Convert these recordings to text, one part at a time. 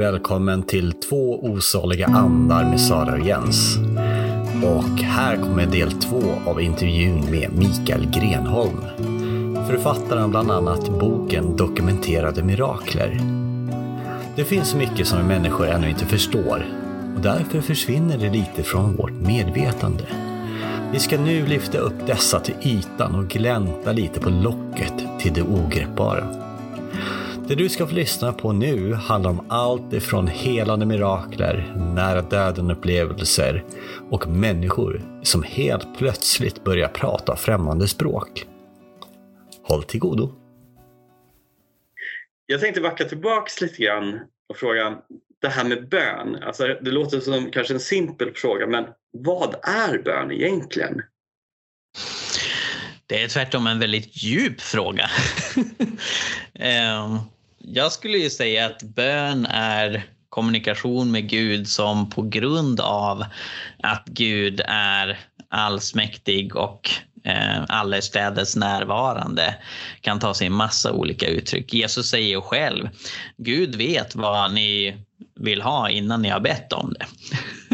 välkommen till Två osaliga andar med Sara och Jens. Och här kommer del två av intervjun med Mikael Grenholm. Författaren bland annat boken Dokumenterade mirakler. Det finns mycket som vi människor ännu inte förstår och därför försvinner det lite från vårt medvetande. Vi ska nu lyfta upp dessa till ytan och glänta lite på locket till det ogreppbara. Det du ska få lyssna på nu handlar om allt ifrån helande mirakler, nära döden-upplevelser och människor som helt plötsligt börjar prata främmande språk. Håll till godo! Jag tänkte backa tillbaks lite grann och fråga det här med bön. Alltså, det låter som kanske en simpel fråga, men vad är bön egentligen? Det är tvärtom en väldigt djup fråga. Ehm, jag skulle ju säga att bön är kommunikation med Gud som på grund av att Gud är allsmäktig och eh, allestädes närvarande kan ta sig en massa olika uttryck. Jesus säger ju själv, Gud vet vad ni vill ha innan ni har bett om det.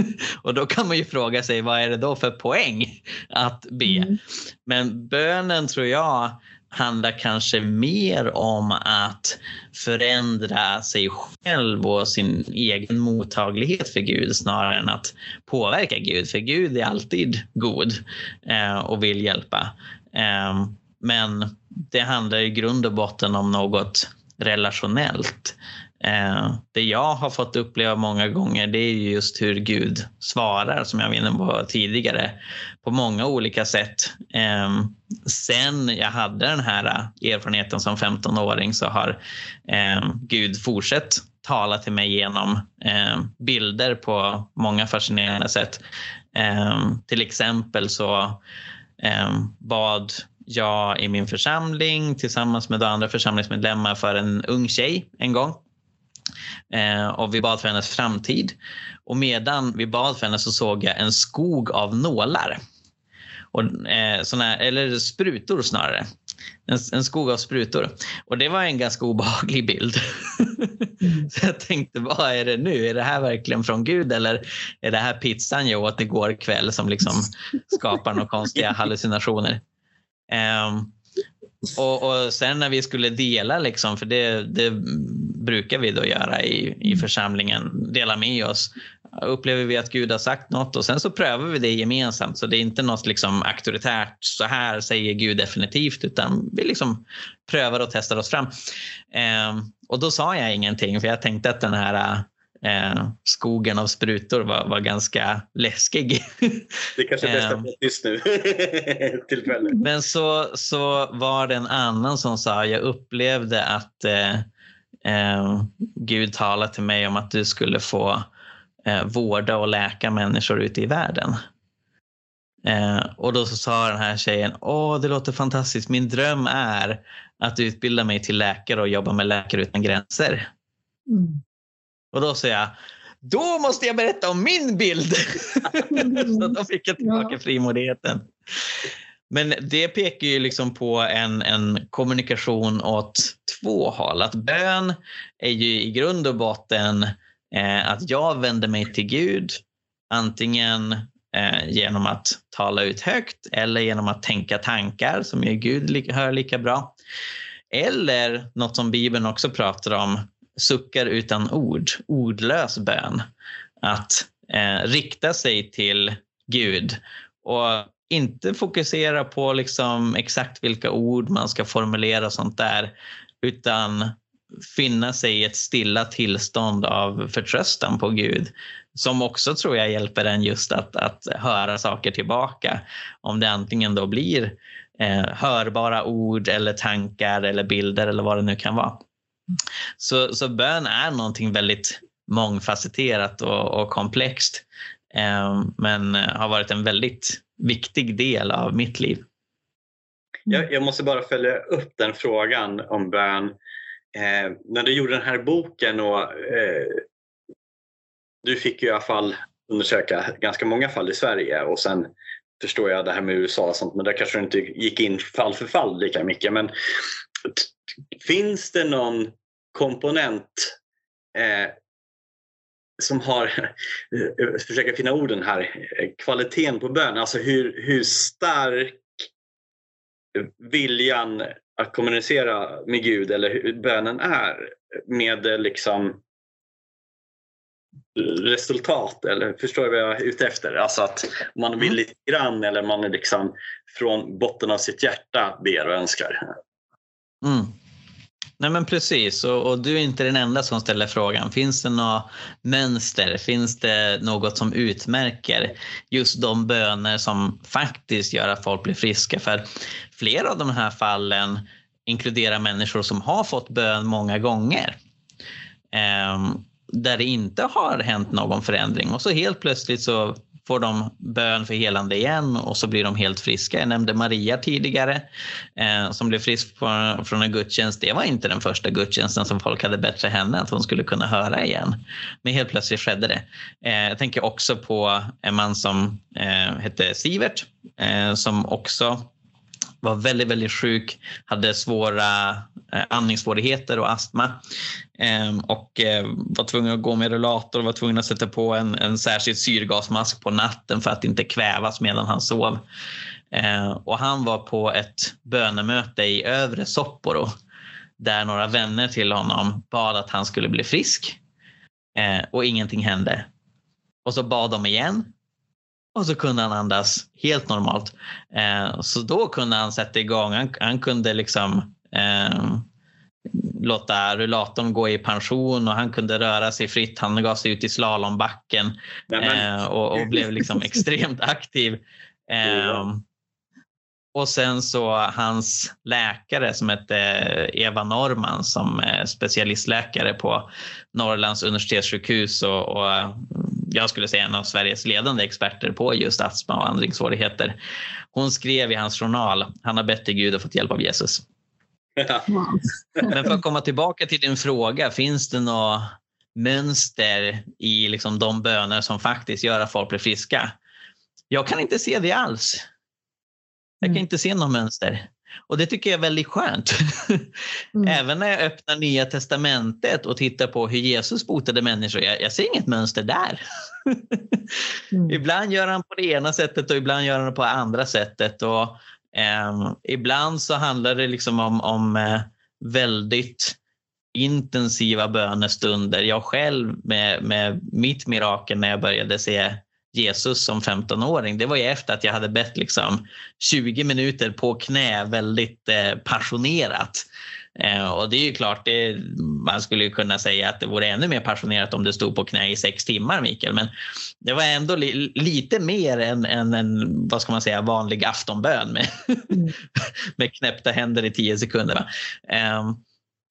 och då kan man ju fråga sig vad är det då för poäng att be? Mm. Men bönen tror jag handlar kanske mer om att förändra sig själv och sin egen mottaglighet för Gud snarare än att påverka Gud. För Gud är alltid god eh, och vill hjälpa. Eh, men det handlar i grund och botten om något relationellt. Eh, det jag har fått uppleva många gånger det är just hur Gud svarar som jag var inne på tidigare på många olika sätt. Eh, sen jag hade den här erfarenheten som 15-åring så har eh, Gud fortsatt tala till mig genom ehm, bilder på många fascinerande sätt. Ehm, till exempel så ehm, bad jag i min församling tillsammans med andra församlingsmedlemmar för en ung tjej en gång. Eh, och vi bad för hennes framtid. Och medan vi bad för henne så såg jag en skog av nålar. Och, eh, såna, eller sprutor snarare. En, en, skog av sprutor. Och det var en ganska obehaglig bild. Mm. så jag tänkte, vad är det nu? Är det här verkligen från Gud eller är det här pizzan jag åt igår kväll som liksom skapar några konstiga hallucinationer? Um, och, och, sen när vi skulle dela, liksom, för det, det brukar vi då göra i, i mm. församlingen, dela med oss. Upplever vi att Gud har sagt något och sen så prövar vi det gemensamt. Så det är inte något liksom auktoritärt, så här säger Gud definitivt, utan vi liksom prövar och testar oss fram. Eh, och då sa jag ingenting för jag tänkte att den här eh, skogen av sprutor var, var ganska läskig. Det är kanske är bäst att vara tyst nu. Tillfälle. Men så, så var det en annan som sa, jag upplevde att eh, eh, Gud talade till mig om att du skulle få eh, vårda och läka människor ute i världen. Eh, och då så sa den här tjejen, åh det låter fantastiskt, min dröm är att utbilda mig till läkare och jobba med Läkare utan gränser. Mm. Och då sa jag, då måste jag berätta om min bild. så då fick jag tillbaka ja. frimodigheten. Men det pekar ju liksom på en, en kommunikation åt två håll. Att bön är ju i grund och botten eh, att jag vänder mig till Gud antingen eh, genom att tala ut högt eller genom att tänka tankar som ju Gud hör lika bra. Eller något som Bibeln också pratar om, suckar utan ord, ordlös bön. Att eh, rikta sig till Gud och inte fokusera på liksom exakt vilka ord man ska formulera och sånt där utan finna sig i ett stilla tillstånd av förtröstan på Gud som också tror jag hjälper en just att, att höra saker tillbaka. Om det antingen då blir eh, hörbara ord eller tankar eller bilder eller vad det nu kan vara. Så, så bön är någonting väldigt mångfacetterat och, och komplext. Ehm, men eh, har varit en väldigt viktig del av mitt liv. Jag, jag måste bara följa upp den frågan om bön. Eh, när du gjorde den här boken och eh, du fick ju i alla fall undersöka ganska många fall i Sverige och sen förstår jag det här med USA och sånt men där kanske du inte gick in fall för fall lika mycket. Men finns det någon komponent eh, som har, försöker finna orden här, kvaliteten på bön. Alltså hur, hur stark viljan att kommunicera med Gud eller hur bönen är med liksom resultat eller förstår du vad jag är ute efter? Alltså att man vill mm. lite grann eller man är liksom från botten av sitt hjärta ber och önskar. Mm. Nej men precis och, och, du är inte den enda som ställer frågan. Finns det några mönster? Finns det något som utmärker just de böner som faktiskt gör att folk blir friska? För flera av de här fallen inkluderar människor som har fått bön många gånger. Um, där det inte har hänt någon förändring och så helt plötsligt så får de bön för helande igen och så blir de helt friska. Jag nämnde Maria tidigare eh, som blev frisk från, från en gudstjänst. Det var inte den första gudstjänsten som folk hade bett för henne att hon skulle kunna höra igen. Men helt plötsligt skedde det. Eh, jag tänker också på en man som eh, hette Sivert eh, som också var väldigt, väldigt sjuk, hade svåra eh, andningssvårigheter och astma eh, och eh, var tvungen att gå med rullator och var tvungen att sätta på en, en särskild syrgasmask på natten för att inte kvävas medan han sov. Ehm, och han var på ett bönemöte i övre Sopporo där några vänner till honom bad att han skulle bli frisk ehm, och ingenting hände. Och så bad de igen och så kunde han andas helt normalt. Eh, så då kunde han sätta igång. Han, han kunde liksom eh, låta rullatorn gå i pension och han kunde röra sig fritt. Han gav sig ut i slalombacken eh, och, och, blev liksom extremt aktiv. Eh, och sen så hans läkare som hette Eva Norman som är specialistläkare på Norrlands universitetssjukhus och, och jag skulle säga en av Sveriges ledande experter på just astma och andningssvårigheter. Hon skrev i hans journal, han har bett till Gud och fått hjälp av Jesus. Men för att komma tillbaka till din fråga, finns det några mönster i liksom de böner som faktiskt gör att folk blir friska? Jag kan inte se det alls. Jag kan mm. inte se något mönster. Och det tycker jag är väldigt skönt. Mm. Även när jag öppnar Nya Testamentet och tittar på hur Jesus botade människor, jag, jag ser inget mönster där. mm. Ibland gör han på det ena sättet och ibland gör han det på det andra sättet. Och, eh, ibland så handlar det liksom om, om eh, väldigt intensiva bönestunder. Jag själv med, med mitt mirakel när jag började se Jesus som 15-åring, det var ju efter att jag hade bett liksom 20 minuter på knä väldigt eh, passionerat. Eh, och det är ju klart, det, man skulle kunna säga att det vore ännu mer passionerat om det stod på knä i sex timmar, Mikael. Men det var ändå li, lite mer än, än en vad ska man säga, vanlig aftonbön med, med knäppta händer i tio sekunder. Eh,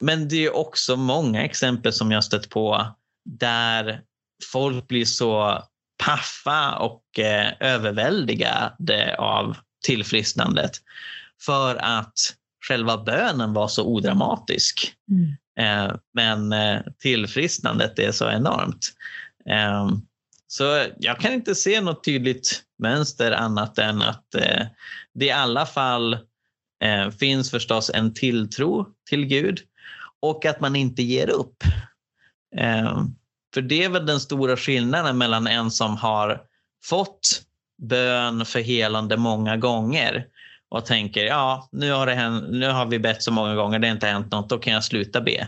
men det är också många exempel som jag stött på där folk blir så paffa och eh, överväldigade av tillfrisknandet för att själva bönen var så odramatisk. Mm. Eh, men eh, tillfrisknandet är så enormt. Eh, så jag kan inte se något tydligt mönster annat än att eh, det i alla fall eh, finns förstås en tilltro till Gud och att man inte ger upp. För det är väl den stora skillnaden mellan en som har fått bön för helande många gånger och tänker ja, nu har, det hänt, nu har vi bett så många gånger, det har inte hänt något, då kan jag sluta be.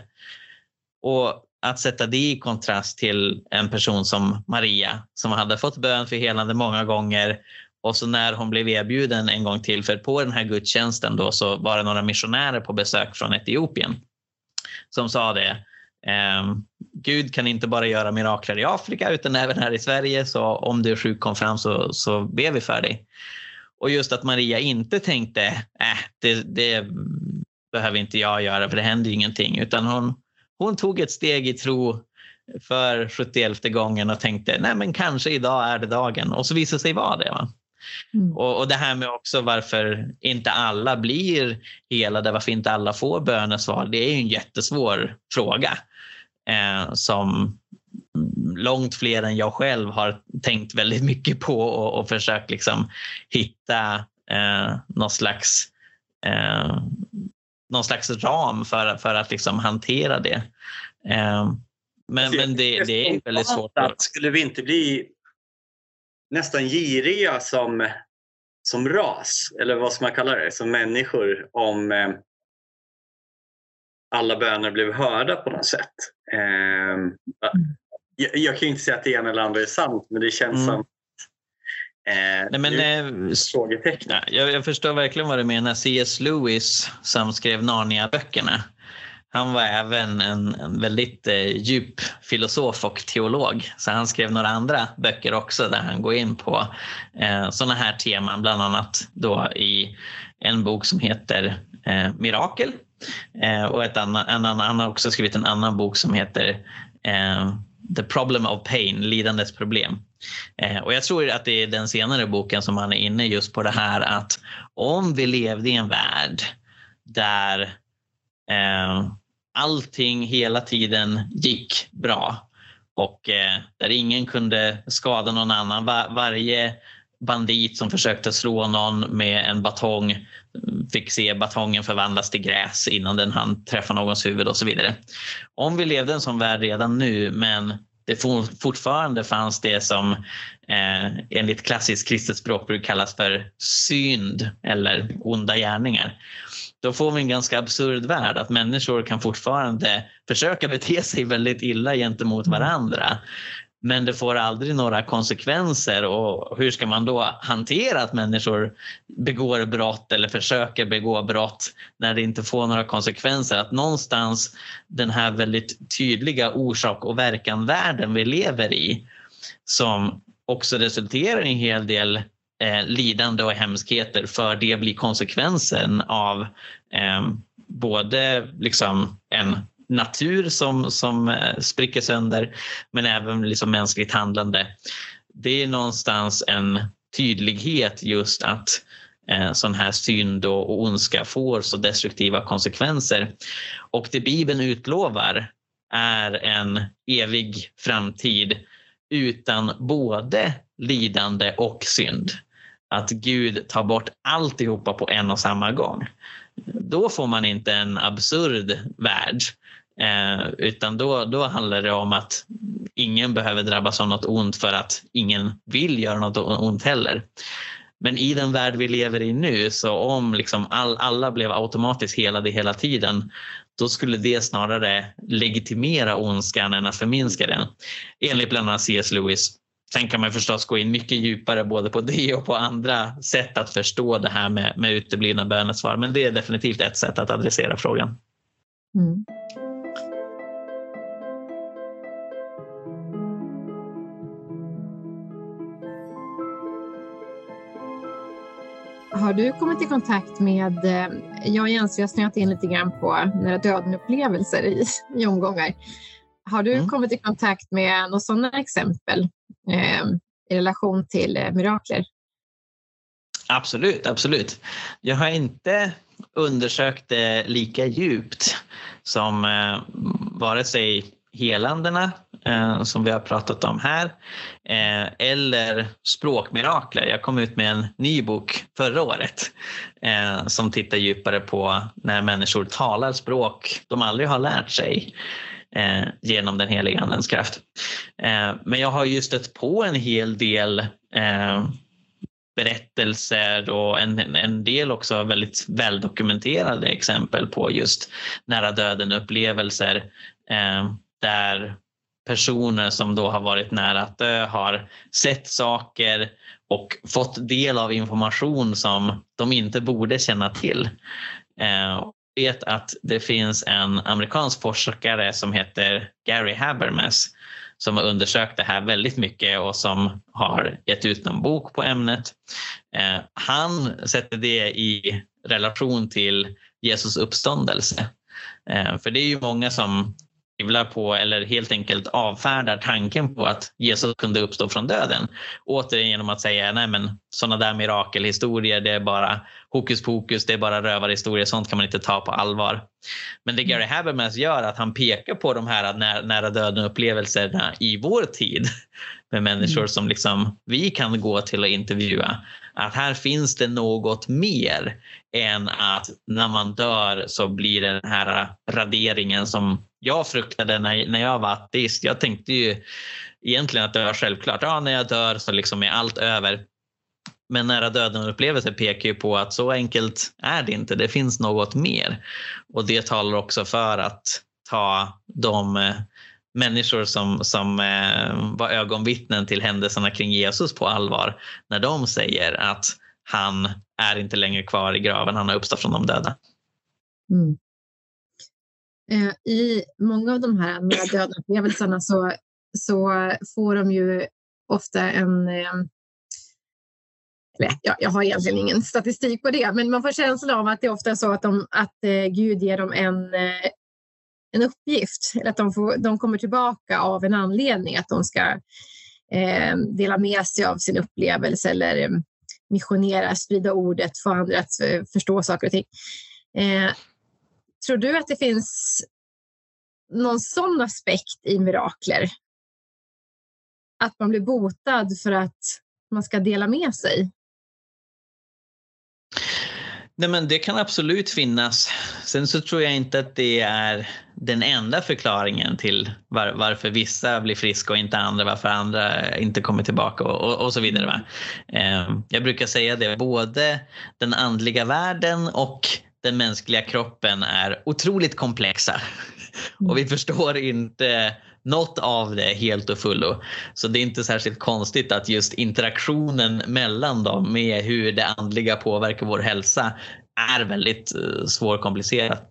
Och att sätta det i kontrast till en person som Maria som hade fått bön för helande många gånger och så när hon blev erbjuden en gång till, för på den här gudstjänsten då så var det några missionärer på besök från Etiopien som sa det Eh, Gud kan inte bara göra mirakler i Afrika utan även här i Sverige. Så om du är sjuk kom fram så, så ber vi för dig. Och just att Maria inte tänkte, äh, det, det behöver inte jag göra för det händer ingenting. Utan hon, hon tog ett steg i tro för 71 gången och tänkte, nej men kanske idag är det dagen. Och så visade det sig vara det. Va? Mm. Och, och, det här med också varför inte alla blir helade, varför inte alla får bönesvar, det är ju en jättesvår fråga eh, som långt fler än jag själv har tänkt väldigt mycket på och, och försökt liksom hitta eh, någon slags eh, någon slags ram för, för att liksom hantera det. Eh, Men, men det, det är väldigt svårt. Att, skulle vi inte bli nästan giriga som, som ras, eller vad ska man kalla det, som människor om eh, alla böner blev hörda på något sätt. Eh, jag, jag, kan ju inte säga att det ena eller andra är sant, men det känns mm. som Eh, Nej, men, eh, frågetecken. Jag, jag, förstår verkligen vad du menar. C.S. Lewis som skrev Narnia-böckerna. Han var även en, en väldigt eh, djup filosof och teolog. Så han skrev några andra böcker också där han går in på eh, sådana här teman. Bland annat då i en bok som heter eh, Mirakel. Eh, och ett annan, en annan, han har också skrivit en annan bok som heter eh, The problem of pain, lidandets problem. Eh, och jag tror att det är den senare boken som han är inne just på det här att om vi levde i en värld där eh, allting hela tiden gick bra och eh, där ingen kunde skada någon annan. Var, varje bandit som försökte slå någon med en batong fick se batongen förvandlas till gräs innan den hann träffa någons huvud och så vidare. Om vi levde en sån värld redan nu men det fortfarande fanns det som eh, enligt klassiskt kristet språkbruk kallas för synd eller onda gärningar. Då får vi en ganska absurd värld att människor kan fortfarande försöka bete sig väldigt illa gentemot varandra men det får aldrig några konsekvenser och hur ska man då hantera att människor begår brott eller försöker begå brott när det inte får några konsekvenser? Att någonstans den här väldigt tydliga orsak och verkan-världen vi lever i som också resulterar i en hel del eh, lidande och hemskheter för det blir konsekvensen av eh, både liksom en natur som, som eh, spricker sönder men även liksom mänskligt handlande. Det är någonstans en tydlighet just att eh, sån här synd och, ondska får så destruktiva konsekvenser. Och det Bibeln utlovar är en evig framtid utan både lidande och synd. Att Gud tar bort alltihopa på en och samma gång. Då får man inte en absurd värld Eh, utan då, då handlar det om att ingen behöver drabbas av något ont för att ingen vill göra något ont heller. Men i den värld vi lever i nu, så om liksom all, alla blev automatiskt helade hela tiden, då skulle det snarare legitimera ondskan än att förminska den. Enligt bland annat C.S. Lewis. Sen kan man förstås gå in mycket djupare både på det och på andra sätt att förstå det här med, med uteblivna bönesvar. Men det är definitivt ett sätt att adressera frågan. Mm. Har du kommit i kontakt med, eh, jag och Jens, vi har snöat in lite grann på nära döden-upplevelser i, i omgångar. Har du mm. kommit i kontakt med några sådana exempel eh, i relation till eh, mirakler? Absolut, absolut. Jag har inte undersökt det lika djupt som eh, vare sig helandena eh, som vi har pratat om här eh, eller språkmirakler. Jag kom ut med en ny bok förra året eh, som tittar djupare på när människor talar språk de aldrig har lärt sig eh, genom den heliga andens kraft. Eh, men jag har ju stött på en hel del eh, berättelser och en, en del också väldigt väldokumenterade exempel på just nära döden upplevelser eh, där personer som då har varit nära att dö har sett saker och fått del av information som de inte borde känna till. Eh, Jag vet att det finns en amerikansk forskare som heter Gary Habermas som har undersökt det här väldigt mycket och som har gett ut en bok på ämnet. Eh, han sätter det i relation till Jesus uppståndelse. Eh, för det är ju många som tvivlar på eller helt enkelt avfärdar tanken på att Jesus kunde uppstå från döden. Återigen genom att säga nej men sådana där mirakelhistorier det är bara hokus pokus, det är bara rövarhistorier, sånt kan man inte ta på allvar. Men det Gary Habermas gör att han pekar på de här nära, nära döden upplevelserna i vår tid med människor mm. som liksom vi kan gå till och intervjua. Att här finns det något mer än att när man dör så blir det den här raderingen som jag fruktade när, när jag var ateist. Jag tänkte ju egentligen att det var självklart. Ja, när jag dör så liksom är allt över. Men nära döden-upplevelser pekar ju på att så enkelt är det inte. Det finns något mer. Och det talar också för att ta de eh, människor som, som eh, var ögonvittnen till händelserna kring Jesus på allvar när de säger att han är inte längre kvar i graven, han har uppstått från de döda. Mm. Eh, I många av de här nära döden-upplevelserna så, så får de ju ofta en jag, jag har egentligen ingen statistik på det, men man får känslan av att det är ofta så att, de, att eh, Gud ger dem en, eh, en uppgift. Eller att de, får, de kommer tillbaka av en anledning, att de ska eh, dela med sig av sin upplevelse eller eh, missionera, sprida ordet, få andra att eh, förstå saker och ting. Tror du att det finns någon sån aspekt i mirakler? Att man blir botad för att man ska dela med sig? Nej, men det kan absolut finnas. Sen så tror jag inte att det är den enda förklaringen till var, varför vissa blir friska och inte andra, varför andra inte kommer tillbaka och, och, och så vidare. Va? Eh, jag brukar säga det, både den andliga världen och den mänskliga kroppen är otroligt komplexa. Och vi förstår inte något av det helt och fullo. Så det är inte särskilt konstigt att just interaktionen mellan dem med hur det andliga påverkar vår hälsa är väldigt uh, svårkomplicerat.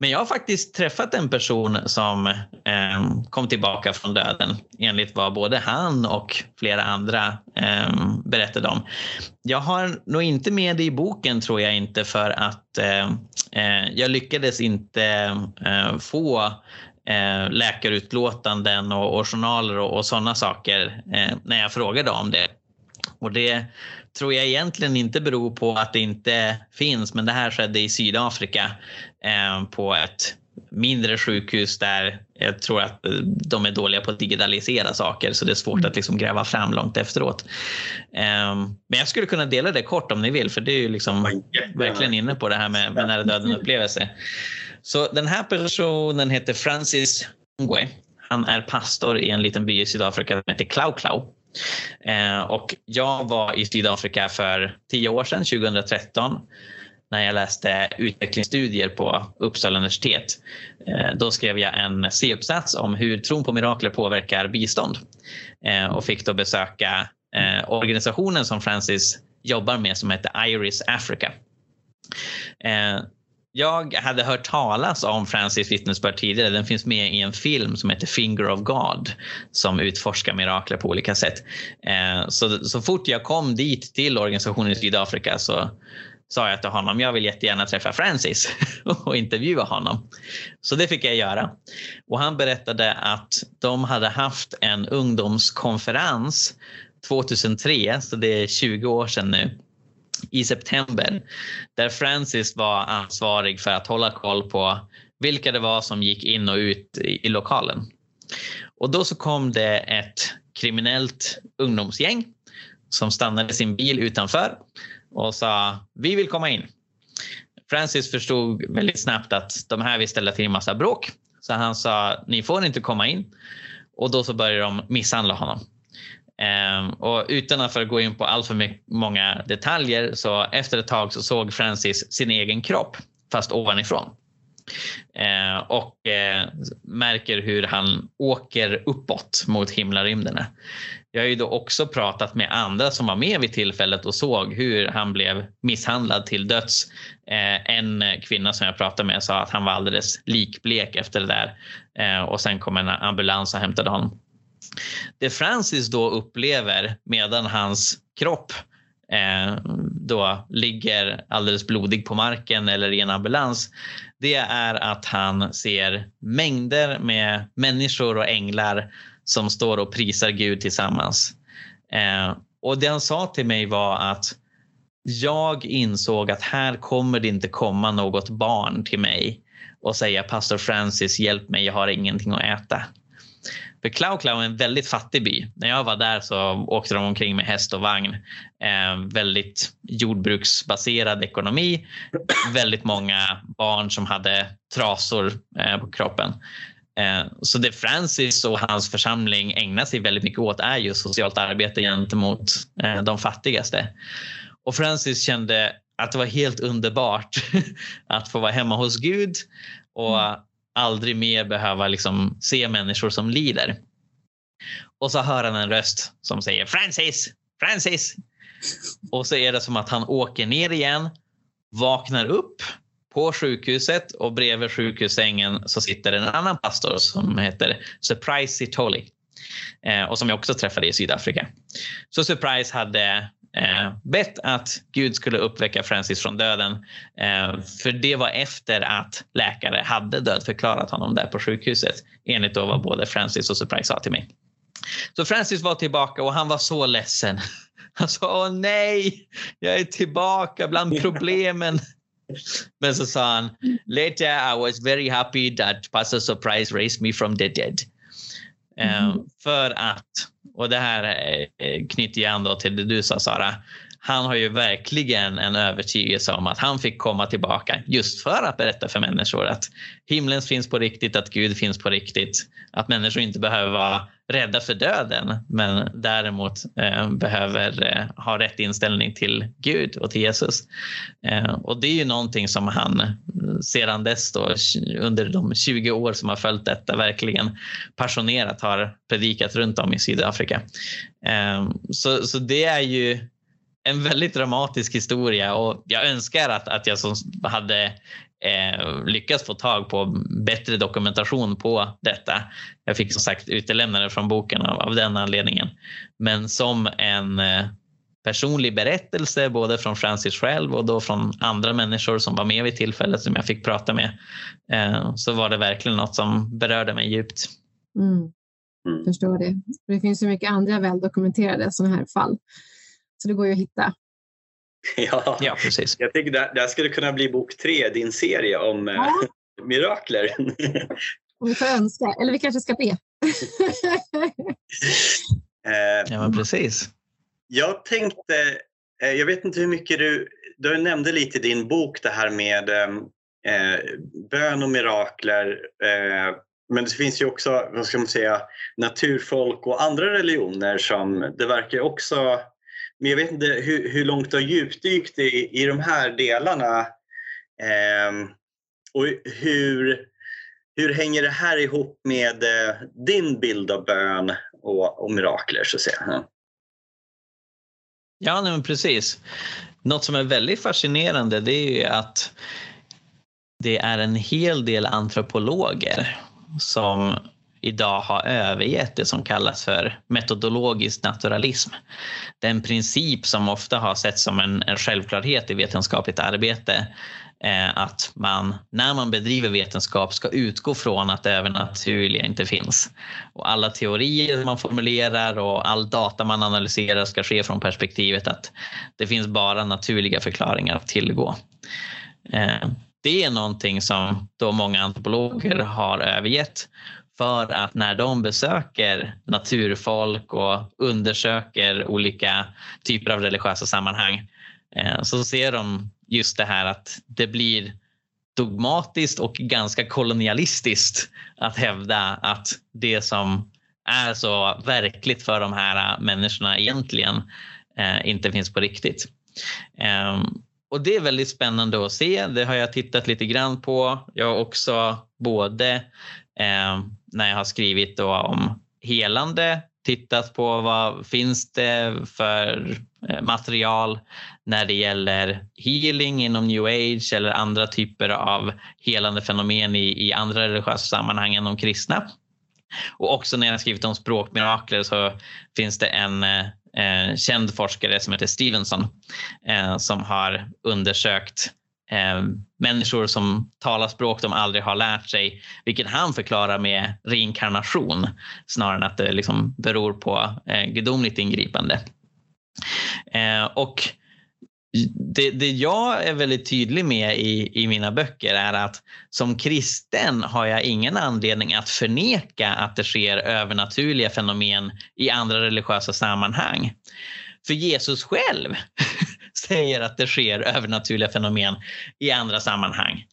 Men jag har faktiskt träffat en person som eh, kom tillbaka från döden enligt vad både han och flera andra eh, berättade om. Jag har nog inte med det i boken tror jag inte för att ehm, eh, jag lyckades inte eh, få eh, läkarutlåtanden och, och journaler och, och sådana saker eh, när jag frågade om det. Och det tror jag egentligen inte beror på att det inte finns, men det här skedde i Sydafrika eh, på ett mindre sjukhus där jag tror att de är dåliga på att digitalisera saker så det är svårt att liksom gräva fram långt efteråt. Um, men jag skulle kunna dela det kort om ni vill för det är ju liksom verkligen inne på det här med, med nära döden upplevelse. Så den här personen heter Francis Ngwe. Han är pastor i en liten by i Sydafrika som heter Klau Klau. Eh, och jag var i Sydafrika för tio år sedan, 2013 när jag läste utvecklingsstudier på Uppsala universitet. Eh, då skrev jag en C-uppsats om hur tron på mirakler påverkar bistånd eh, och fick då besöka organisationen som Francis jobbar med som heter Iris Africa. Jag hade hört talas om Francis vittnesbörd tidigare. Den finns med i en film som heter Finger of God som utforskar mirakler på olika sätt. Eh, så, så fort jag kom dit till organisationen i Sydafrika så sa jag till honom, jag vill jättegärna träffa Francis och intervjua honom. Så det fick jag göra. Och han berättade att de hade haft en ungdomskonferens 2003, så det är 20 år sedan nu, i september, där Francis var ansvarig för att hålla koll på vilka det var som gick in och ut i, i lokalen. Och då så kom det ett kriminellt ungdomsgäng som stannade sin bil utanför och sa vi vill komma in. Francis förstod väldigt snabbt att de här vill ställa till en massa bråk. Så han sa ni får inte komma in. Och då så började de misshandla honom. Ehm, och utan att gå in på allt för många detaljer så efter ett tag så såg Francis sin egen kropp fast ovanifrån. Eh, och eh, märker hur han åker uppåt mot himlarymderna. Jag har ju då också pratat med andra som var med vid tillfället och såg hur han blev misshandlad till döds. Eh, en kvinna som jag pratade med sa att han var alldeles likblek efter det där eh, och sen kom en ambulans och hämtade honom. Det Francis då upplever medan hans kropp eh, då ligger alldeles blodig på marken eller i en ambulans det är att han ser mängder med människor och änglar som står och prisar Gud tillsammans. Eh, och det han sa till mig var att jag insåg att här kommer det inte komma något barn till mig och säga pastor Francis hjälp mig, jag har ingenting att äta. För Klau Klau är en väldigt fattig by. När jag var där så åkte de omkring med häst och vagn. Eh, väldigt jordbruksbaserad ekonomi. väldigt många barn som hade trasor eh, på kroppen. Eh, så det Francis och hans församling ägnar sig väldigt mycket åt är just socialt arbete gentemot eh, de fattigaste. Och Francis kände att det var helt underbart att få vara hemma hos Gud och aldrig mer behöva liksom se människor som lider. Och så hör han en röst som säger Francis, Francis. Och så är det som att han åker ner igen, vaknar upp på sjukhuset och bredvid sjukhussängen så sitter en annan pastor som heter Surprise Sitoli eh, och som jag också träffade i Sydafrika. Så Surprise hade eh, bett att Gud skulle uppväcka Francis från döden. Eh, för det var efter att läkare hade dödförklarat honom där på sjukhuset enligt då vad både Francis och Surprise sa till mig. Så Francis var tillbaka och han var så ledsen. Han sa åh nej, jag är tillbaka bland problemen. Men så sa han later I was very happy that Pastor Surprise raised me from the dead. Mm. Eh, för att och det här eh, knyter an till det du sa Sara. Han har ju verkligen en övertygelse om att han fick komma tillbaka just för att berätta för människor att himlen finns på riktigt, att Gud finns på riktigt. Att människor inte behöver vara rädda för döden men däremot eh, behöver eh, ha rätt inställning till Gud och till Jesus. Eh, och det är ju någonting som han eh, sedan dess då, under de 20 år som har följt detta verkligen passionerat har predikat runt om i Sydafrika. Eh, så, så det är ju en väldigt dramatisk historia och jag önskar att, att jag som hade eh, lyckats få tag på bättre dokumentation på detta. Jag fick som sagt utelämna det från boken av, av den anledningen. Men som en eh, personlig berättelse både från Francis själv och då från andra människor som var med vid tillfället som jag fick prata med eh, så var det verkligen något som berörde mig djupt. Mm. Mm. Förstår det. Det finns så mycket andra väldokumenterade sådana här fall. Så det går ju att hitta. Ja, ja precis. Jag tycker det, det här skulle kunna bli bok tre, din serie om eh, ja. mirakler. Om vi får önska, eller vi kanske ska be. eh, ja, men precis. Jag tänkte, eh, jag vet inte hur mycket du, du nämnde lite i din bok det här med ehm, eh, bön och mirakler. Eh, men det finns ju också, vad ska man säga, naturfolk och andra religioner som det verkar också men jag vet inte hur, hur långt du har djupdykt i, i de här delarna. Eh, och hur, hur hänger det här ihop med eh, din bild av bön och, och mirakler? Så att säga? Ja, nej, men precis. Något som är väldigt fascinerande det är ju att det är en hel del antropologer som idag har övergett det som kallas för metodologisk naturalism. Den princip som ofta har setts som en, en självklarhet i vetenskapligt arbete eh, att man när man bedriver vetenskap ska utgå från att det övernaturliga inte finns. Och alla teorier man formulerar och all data man analyserar ska ske från perspektivet att det finns bara naturliga förklaringar att tillgå. Eh, det är någonting som då många antropologer har övergett för att när de besöker naturfolk och undersöker olika typer av religiösa sammanhang eh, så ser de just det här att det blir dogmatiskt och ganska kolonialistiskt att hävda att det som är så verkligt för de här människorna egentligen eh, inte finns på riktigt. Ehm, och det är väldigt spännande att se. Det har jag tittat lite grann på. Jag har också både ehm, när jag har skrivit då om helande tittat på vad finns det för eh, material när det gäller healing inom new age eller andra typer av helande fenomen i, i andra religiösa sammanhang än de kristna. Och också när jag har skrivit om språkmirakler så finns det en eh, eh känd forskare som heter Stevenson eh, som har undersökt eh, människor som talar språk de aldrig har lärt sig, vilket han förklarar med reinkarnation snarare än att det liksom beror på eh, gudomligt ingripande. Eh, och det, det jag är väldigt tydlig med i, i mina böcker är att som kristen har jag ingen anledning att förneka att det sker övernaturliga fenomen i andra religiösa sammanhang. För Jesus själv säger att det sker övernaturliga fenomen i andra sammanhang.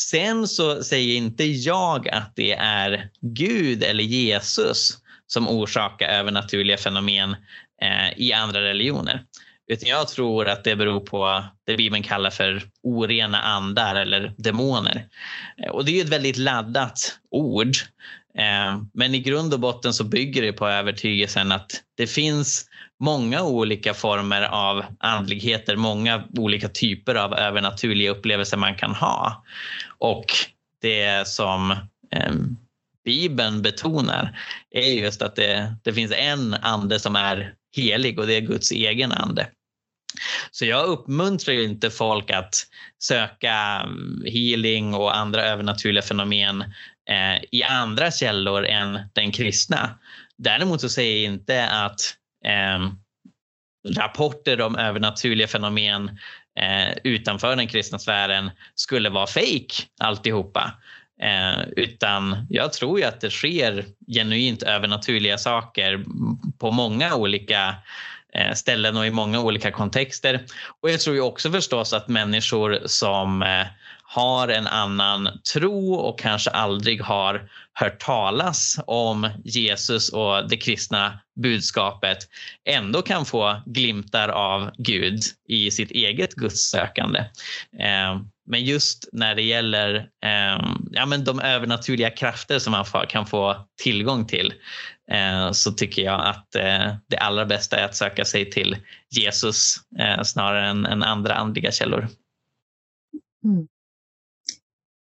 Sen så säger inte jag att det är Gud eller Jesus som orsakar övernaturliga fenomen eh, i andra religioner. Utan jag tror att det beror på det Bibeln kallar för orena andar eller demoner. Eh, och det är ett väldigt laddat ord. Eh, men i grund och botten så bygger det på övertygelsen att det finns många olika former av andligheter, många olika typer av övernaturliga upplevelser man kan ha. Och det som eh, Bibeln betonar är just att det, det finns en ande som är helig och det är Guds egen ande. Så jag uppmuntrar ju inte folk att söka mm, healing och andra övernaturliga fenomen eh, i andra källor än den kristna. Däremot så säger jag inte att Ehm, rapporter om övernaturliga fenomen eh, utanför den kristna sfären skulle vara fejk alltihopa. Eh, utan jag tror ju att det sker genuint övernaturliga saker på många olika eh, ställen och i många olika kontexter. Och jag tror ju också förstås att människor som eh, har en annan tro och kanske aldrig har hört talas om Jesus och det kristna budskapet ändå kan få glimtar av Gud i sitt eget gudssökande. Eh, men just när det gäller eh, ja, men de övernaturliga krafter som man kan få tillgång till eh, så tycker jag att det allra bästa är att söka sig till Jesus snarare än, än andra andliga källor. Mm.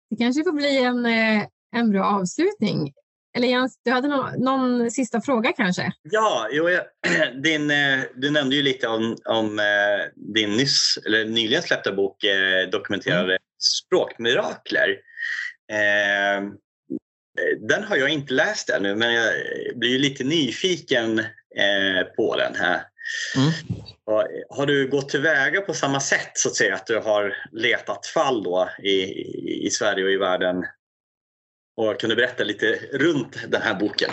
Det kanske får bli en, eh, en bra avslutning. Eller Jens, du hade någon, någon sista fråga kanske? Ja, jo, din, eh, du nämnde ju lite om, om eh, din nyss, eller nyligen släppta bok Dokumenterade mm. språkmirakler. Den har jag inte läst ännu men jag blir lite nyfiken på den här. Mm. Har du gått tillväga på samma sätt så att säga att du har letat fall då i, i Sverige och i världen? Och kan du berätta lite runt den här boken?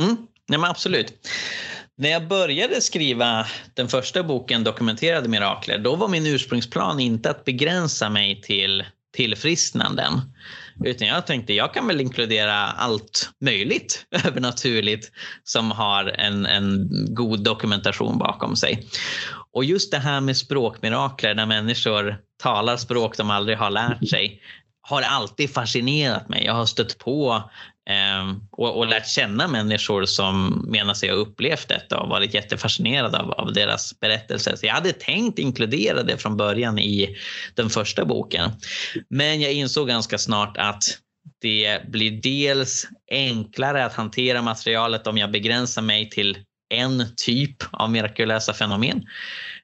Mm, nej men absolut. När jag började skriva den första boken Dokumenterade mirakler, då var min ursprungsplan inte att begränsa mig till tillfrisknanden. Utan jag tänkte jag kan väl inkludera allt möjligt övernaturligt som har en, en god dokumentation bakom sig. Och just det här med språkmirakler när människor talar språk de aldrig har lärt sig har alltid fascinerat mig. Jag har stött på Ehm, och, och lärt känna människor som menar sig ha upplevt detta och varit jättefascinerad av, av deras berättelser. Så jag hade tänkt inkludera det från början i den första boken. Men jag insåg ganska snart att det blir dels enklare att hantera materialet om jag begränsar mig till en typ av mirakulösa fenomen.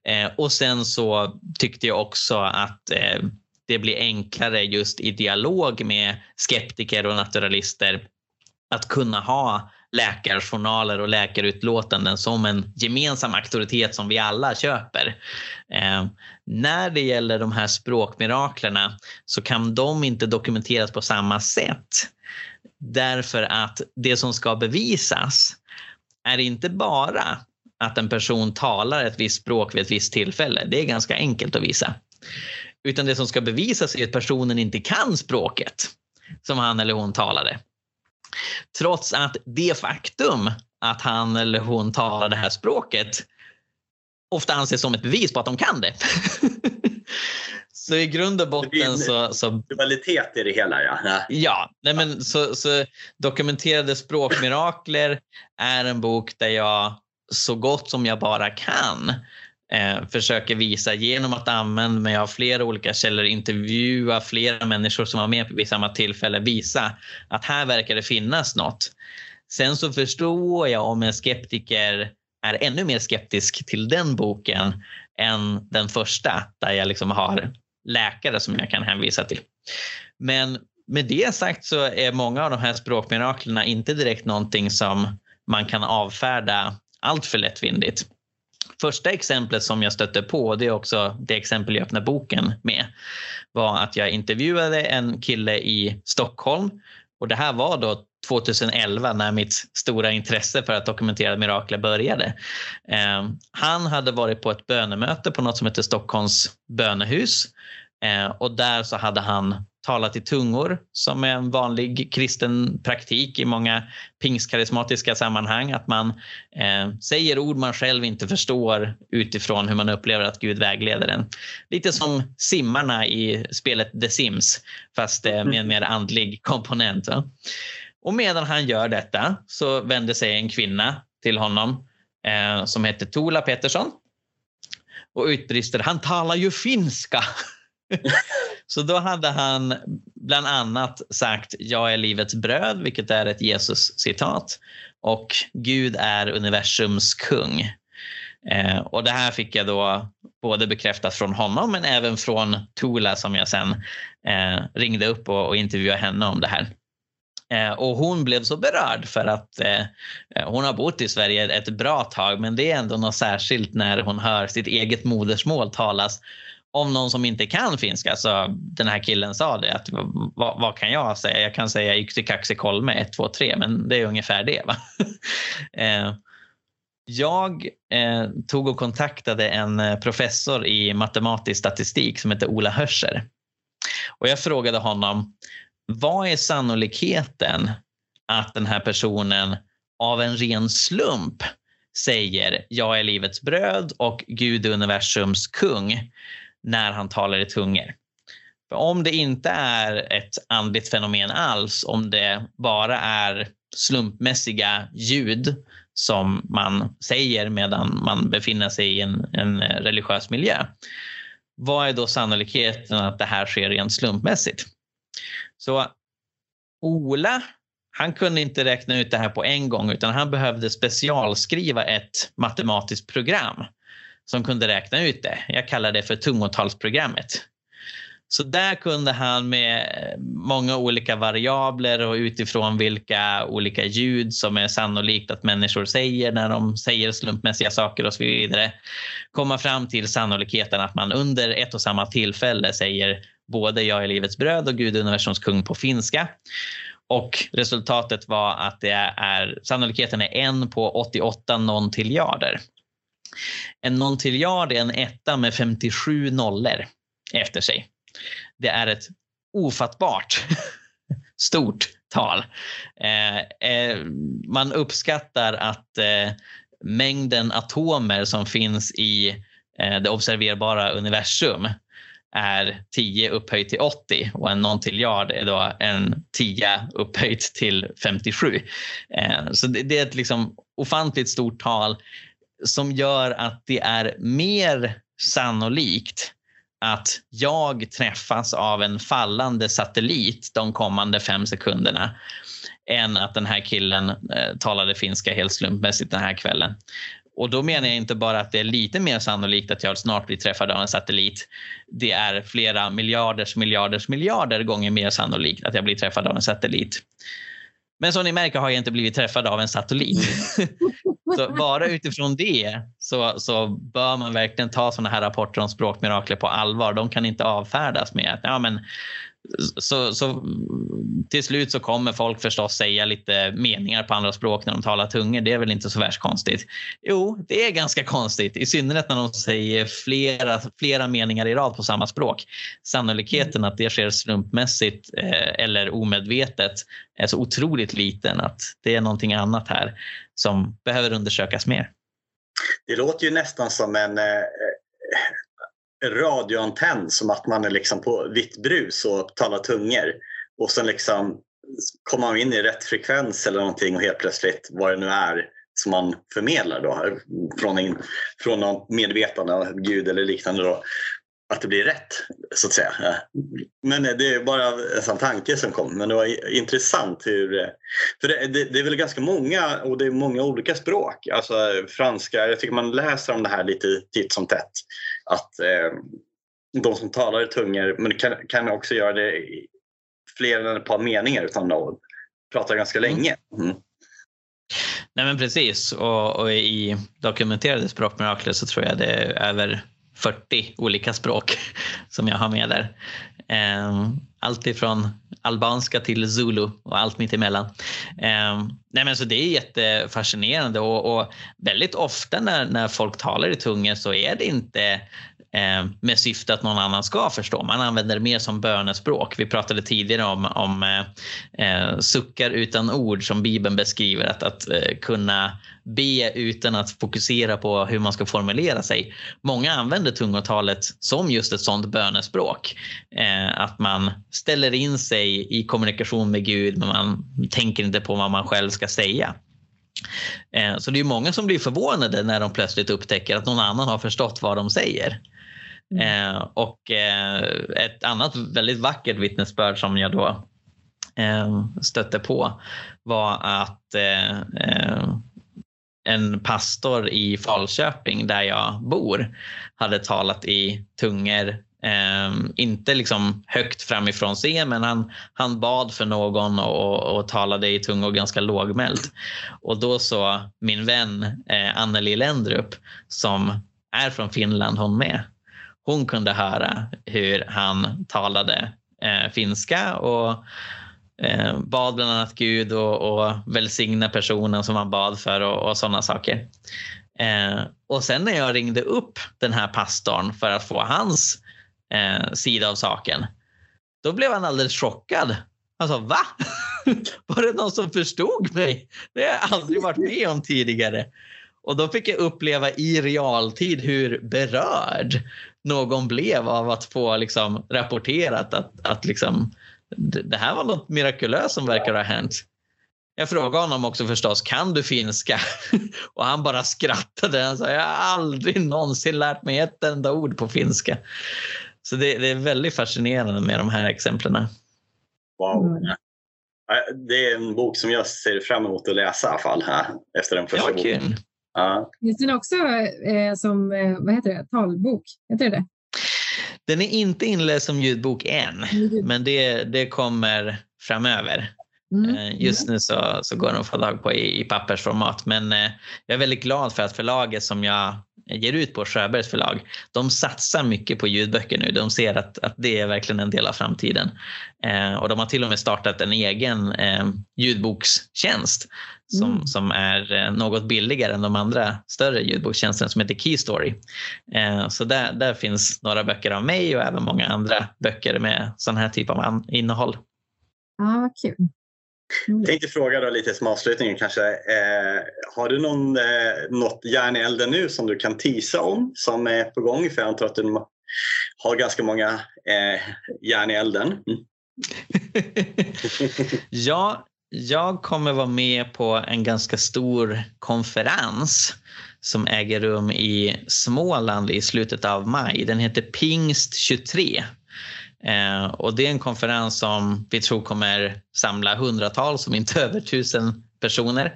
Eh, och sen så tyckte jag också att eh, det blir enklare just i dialog med skeptiker och naturalister att kunna ha läkarjournaler och läkarutlåtanden som en gemensam auktoritet som vi alla köper. Eh, när det gäller de här språkmiraklerna så kan de inte dokumenteras på samma sätt. Därför att det som ska bevisas är inte bara att en person talar ett visst språk vid ett visst tillfälle. Det är ganska enkelt att visa. Utan det som ska bevisas är att personen inte kan språket som han eller hon talade. Trots att det faktum att han eller hon talar det här språket ofta anses som ett bevis på att de kan det. så i grund och botten så... så dualitet i det hela ja. Ja, nej men så, så dokumenterade språkmirakler är en bok där jag så gott som jag bara kan eh, försöker visa genom att använda mig av flera olika källor, intervjua flera människor som var med vid samma tillfälle, visa att här verkar det finnas något. Sen så förstår jag om en skeptiker är ännu mer skeptisk till den boken än den första där jag liksom har läkare som jag kan hänvisa till. Men med det sagt så är många av de här språkmiraklerna inte direkt någonting som man kan avfärda allt för lättvindigt. Första exemplet som jag stötte på, det är också det exempel jag öppnar boken med, var att jag intervjuade en kille i Stockholm och det här var då 2011 när mitt stora intresse för att dokumentera mirakler började. Eh, han hade varit på ett bönemöte på något som heter Stockholms bönehus eh, och där så hade han talat i tungor som är en vanlig kristen praktik i många pingstkarismatiska sammanhang. Att man eh, säger ord man själv inte förstår utifrån hur man upplever att Gud vägleder en. Lite som simmarna i spelet The Sims fast eh, med en mer andlig komponent. Va? Och medan han gör detta så vänder sig en kvinna till honom eh, som heter Tola Pettersson och utbrister han talar ju finska. så då hade han bland annat sagt jag är livets bröd, vilket är ett Jesus-citat och Gud är universums kung. Eh, och det här fick jag då både bekräftat från honom men även från Tola som jag sen eh, ringde upp och, och intervjuade henne om det här. Eh, och hon blev så berörd för att eh, eh hon har bott i Sverige ett bra tag men det är ändå något särskilt när hon hör sitt eget modersmål talas om någon som inte kan finska. Så den här killen sa det att vad, vad kan jag säga? Jag kan säga yksi kolme 1 2 3 men det är ungefär det. Va? eh, jag eh, tog och kontaktade en eh, professor i matematisk statistik som heter Ola Hörscher. Och jag frågade honom vad är sannolikheten att den här personen av en ren slump säger jag är livets bröd och Gud är universums kung när han talar i tungor? För om det inte är ett andligt fenomen alls, om det bara är slumpmässiga ljud som man säger medan man befinner sig i en, en religiös miljö. Vad är då sannolikheten att det här sker rent slumpmässigt? Så Ola, han kunde inte räkna ut det här på en gång utan han behövde specialskriva ett matematiskt program som kunde räkna ut det. Jag kallar det för tungotalsprogrammet. Så där kunde han med många olika variabler och utifrån vilka olika ljud som är sannolikt att människor säger när de säger slumpmässiga saker och så vidare komma fram till sannolikheten att man under ett och samma tillfälle säger både Jag är livets bröd och Gud är universums kung på finska. Och resultatet var att det är, sannolikheten är en på 88 nontiljarder. En nontiljard är en etta med 57 nollor efter sig. Det är ett ofattbart stort tal. Eh, eh, man uppskattar att eh, mängden atomer som finns i eh, det observerbara universum är 10 upphöjt till 80 och en nontiljard är då en 10 upphöjt till 57. Eh, så det är ett liksom ofantligt stort tal som gör att det är mer sannolikt att jag träffas av en fallande satellit de kommande fem sekunderna än att den här killen eh, talade finska helt slumpmässigt den här kvällen. Och då menar jag inte bara att det är lite mer sannolikt att jag snart blir träffad av en satellit. Det är flera miljarders miljarders miljarder gånger mer sannolikt att jag blir träffad av en satellit. Men som ni märker har jag inte blivit träffad av en satellit. så bara utifrån det så, så bör man verkligen ta sådana här rapporter om språkmirakler på allvar. De kan inte avfärdas med att ja, men så, så till slut så kommer folk förstås säga lite meningar på andra språk när de talar tungor. Det är väl inte så värst konstigt? Jo, det är ganska konstigt. I synnerhet när de säger flera, flera meningar i rad på samma språk. Sannolikheten att det sker slumpmässigt eh, eller omedvetet är så otroligt liten att det är någonting annat här som behöver undersökas mer. Det låter ju nästan som en eh, radioantenn som att man är liksom på vitt brus och talar tungor. Och sen liksom kommer man in i rätt frekvens eller någonting och helt plötsligt vad det nu är som man förmedlar då från, in, från något medvetande Gud eller liknande då, att det blir rätt så att säga. Men det är bara en sån tanke som kom. Men det var intressant hur... För det, det, det, är väl ganska många och det är många olika språk. Alltså franska, jag tycker man läser om det här lite titt som tätt att eh, de som talar i tungor men kan, kan också göra det i fler än ett par meningar utan att prata ganska mm. länge. Mm. Nej men precis och, och i dokumenterade språkmirakler så tror jag det är över 40 olika språk som jag har med där. Allt ifrån albanska till zulu och allt mitt emellan. Eh, nej men så det är jättefascinerande och, och väldigt ofta när, när folk talar i tungor så är det inte Eh, med syfte att någon annan ska förstå. Man använder det mer som bönespråk. Vi pratade tidigare om, om eh, eh, suckar utan ord som Bibeln beskriver. Att, att eh, kunna be utan att fokusera på hur man ska formulera sig. Många använder tungotalet som just ett sådant bönespråk. Eh, att man ställer in sig i kommunikation med Gud men man tänker inte på vad man själv ska säga. Eh, så det är många som blir förvånade när de plötsligt upptäcker att någon annan har förstått vad de säger. Mm. Eh, och eh, ett annat väldigt vackert vittnesbörd som jag då stötte på var att en pastor i Falköping där jag bor hade talat i tungor Eh, inte liksom högt framifrån scen, men han, han bad för någon och, och talade i tungor ganska lågmält. Och då så min vän eh, Anneli Lendrup som är från Finland hon med hon kunde höra hur han talade eh, finska och eh, bad bland annat Gud och, och välsigna personen som han bad för och, och sådana saker. Eh, och sen när jag ringde upp den här pastorn för att få hans eh, sida av saken, då blev han alldeles chockad. Han sa va? Var det någon som förstod mig? Det har jag aldrig varit med om tidigare. Och då fick jag uppleva i realtid hur berörd någon blev av att få liksom rapporterat att, att liksom, det här var något mirakulöst som verkar ha hänt. Jag frågade honom också förstås, kan du finska? Och han bara skrattade. Han sa, jag har aldrig någonsin lärt mig ett enda ord på finska. Så det, det är väldigt fascinerande med de här exemplen. Wow. Mm. Det är en bok som jag ser fram emot att läsa i alla fall här, efter den första ja, boken. Ja. Finns den också eh, som eh, vad heter det, talbok? Heter det Den är inte inläst som ljudbok än, mm. men det, det kommer framöver. Mm. Eh, just nu så, så går den att få tag på i, i pappersformat men eh, jag är väldigt glad för att förlaget som jag ger ut på Sjöbergs förlag, de satsar mycket på ljudböcker nu. De ser att, att det är verkligen en del av framtiden. Eh, och de har till och med startat en egen eh, ljudbokstjänst som, mm. som är eh, något billigare än de andra större ljudbokstjänsterna som heter Keystory. Eh, så där, där finns några böcker av mig och även många andra böcker med sån här typ av innehåll. Ja, kul. Jag tänkte fråga då lite som avslutning kanske. Eh, har du någon, eh, något järn i elden nu som du kan tisa om som är på gång? För jag antar att du har ganska många eh, järn i elden. Mm. ja, jag kommer vara med på en ganska stor konferens som äger rum i Småland i slutet av maj. Den heter Pingst 23 Eh, och det är en konferens som vi tror kommer samla hundratals, om inte över tusen personer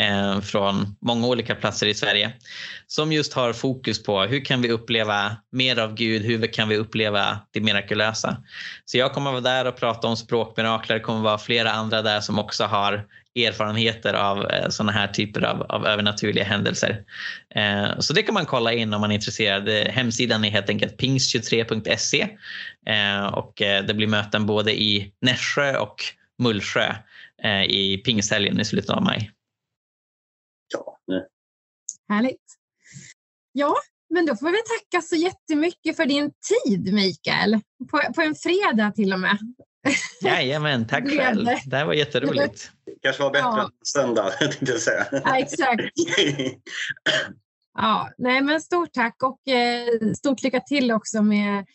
eh, från många olika platser i Sverige som just har fokus på hur kan vi uppleva mer av Gud, hur kan vi uppleva det mirakulösa. Så jag kommer vara där och prata om språkmirakler, det kommer vara flera andra där som också har erfarenheter av eh, sådana här typer av, av övernaturliga händelser. Eh, så det kan man kolla in om man är intresserad. Hemsidan är helt enkelt pingst23.se eh, och det blir möten både i Nässjö och Mullsjö i pingsthelgen i slutet av maj. Ja. Härligt. Ja, men då får vi tacka så jättemycket för din tid Mikael. På, på en fredag till och med. Jajamän, tack själv. Det här var jätteroligt. Det kanske var bättre ja. än söndag, tänkte jag säga. Ja, exakt. ja, nej, men stort tack och eh, stort lycka till också med,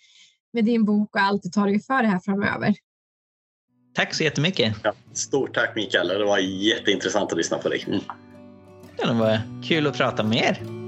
med din bok och allt du tar dig för det här framöver. Tack så jättemycket. Ja, stort tack Mikael. Det var jätteintressant att lyssna på dig. Mm. Ja, det var kul att prata med er.